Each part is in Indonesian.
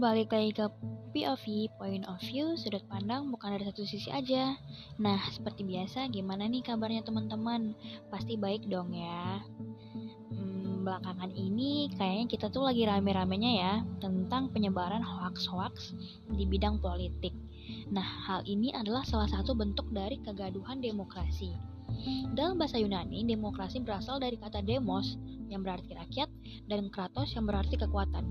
Balik lagi ke POV, point of view, sudut pandang bukan dari satu sisi aja. Nah, seperti biasa, gimana nih kabarnya teman-teman? Pasti baik dong ya. Hmm, belakangan ini kayaknya kita tuh lagi rame-ramenya ya tentang penyebaran hoax-hoax di bidang politik. Nah, hal ini adalah salah satu bentuk dari kegaduhan demokrasi. Dalam bahasa Yunani, demokrasi berasal dari kata demos yang berarti rakyat dan kratos yang berarti kekuatan.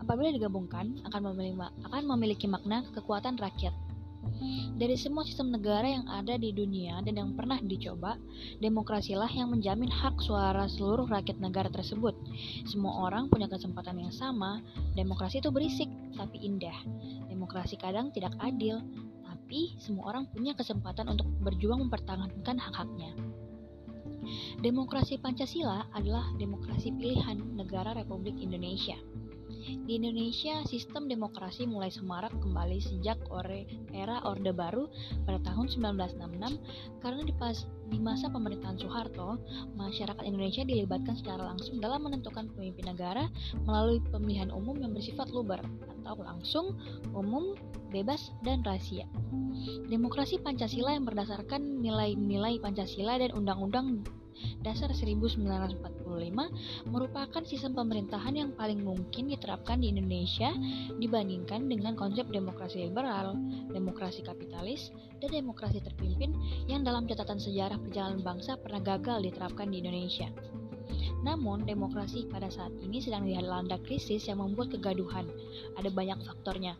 Apabila digabungkan, akan memiliki, akan memiliki makna kekuatan rakyat. Dari semua sistem negara yang ada di dunia dan yang pernah dicoba, demokrasilah yang menjamin hak suara seluruh rakyat negara tersebut. Semua orang punya kesempatan yang sama. Demokrasi itu berisik tapi indah. Demokrasi kadang tidak adil, tapi semua orang punya kesempatan untuk berjuang mempertahankan hak-haknya. Demokrasi Pancasila adalah demokrasi pilihan negara Republik Indonesia. Di Indonesia, sistem demokrasi mulai semarak kembali sejak ore, era Orde Baru pada tahun 1966 karena di, pas, di masa pemerintahan Soeharto, masyarakat Indonesia dilibatkan secara langsung dalam menentukan pemimpin negara melalui pemilihan umum yang bersifat luber atau langsung, umum, bebas, dan rahasia. Demokrasi Pancasila yang berdasarkan nilai-nilai Pancasila dan Undang-Undang Dasar 1945 merupakan sistem pemerintahan yang paling mungkin diterapkan di Indonesia dibandingkan dengan konsep demokrasi liberal, demokrasi kapitalis, dan demokrasi terpimpin yang dalam catatan sejarah perjalanan bangsa pernah gagal diterapkan di Indonesia. Namun, demokrasi pada saat ini sedang dilanda krisis yang membuat kegaduhan. Ada banyak faktornya.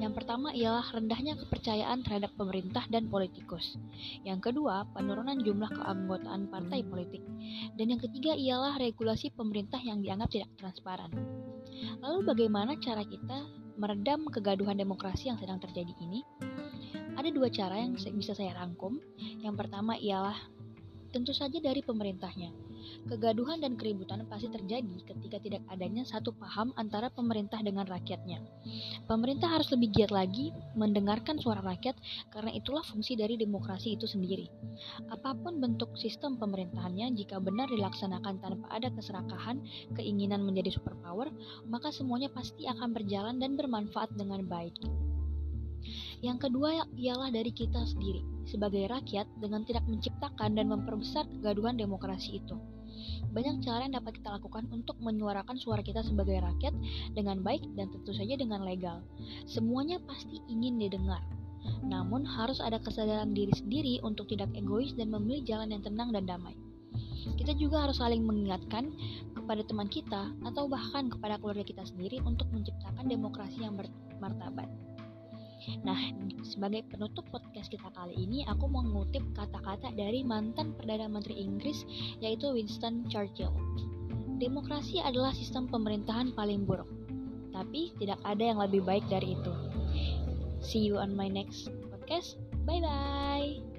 Yang pertama ialah rendahnya kepercayaan terhadap pemerintah dan politikus. Yang kedua, penurunan jumlah keanggotaan partai politik. Dan yang ketiga ialah regulasi pemerintah yang dianggap tidak transparan. Lalu bagaimana cara kita meredam kegaduhan demokrasi yang sedang terjadi ini? Ada dua cara yang bisa saya rangkum. Yang pertama ialah tentu saja dari pemerintahnya. Kegaduhan dan keributan pasti terjadi ketika tidak adanya satu paham antara pemerintah dengan rakyatnya. Pemerintah harus lebih giat lagi mendengarkan suara rakyat karena itulah fungsi dari demokrasi itu sendiri. Apa pun bentuk sistem pemerintahannya, jika benar dilaksanakan tanpa ada keserakahan, keinginan menjadi superpower, maka semuanya pasti akan berjalan dan bermanfaat dengan baik. Yang kedua ialah dari kita sendiri, sebagai rakyat dengan tidak menciptakan dan memperbesar kegaduhan demokrasi itu. Banyak cara yang dapat kita lakukan untuk menyuarakan suara kita sebagai rakyat dengan baik dan tentu saja dengan legal. Semuanya pasti ingin didengar. Namun harus ada kesadaran diri sendiri untuk tidak egois dan memilih jalan yang tenang dan damai. Kita juga harus saling mengingatkan kepada teman kita atau bahkan kepada keluarga kita sendiri untuk menciptakan demokrasi yang bermartabat. Nah, sebagai penutup podcast kita kali ini, aku mengutip kata-kata dari mantan Perdana Menteri Inggris, yaitu Winston Churchill. Demokrasi adalah sistem pemerintahan paling buruk, tapi tidak ada yang lebih baik dari itu. See you on my next podcast. Bye bye.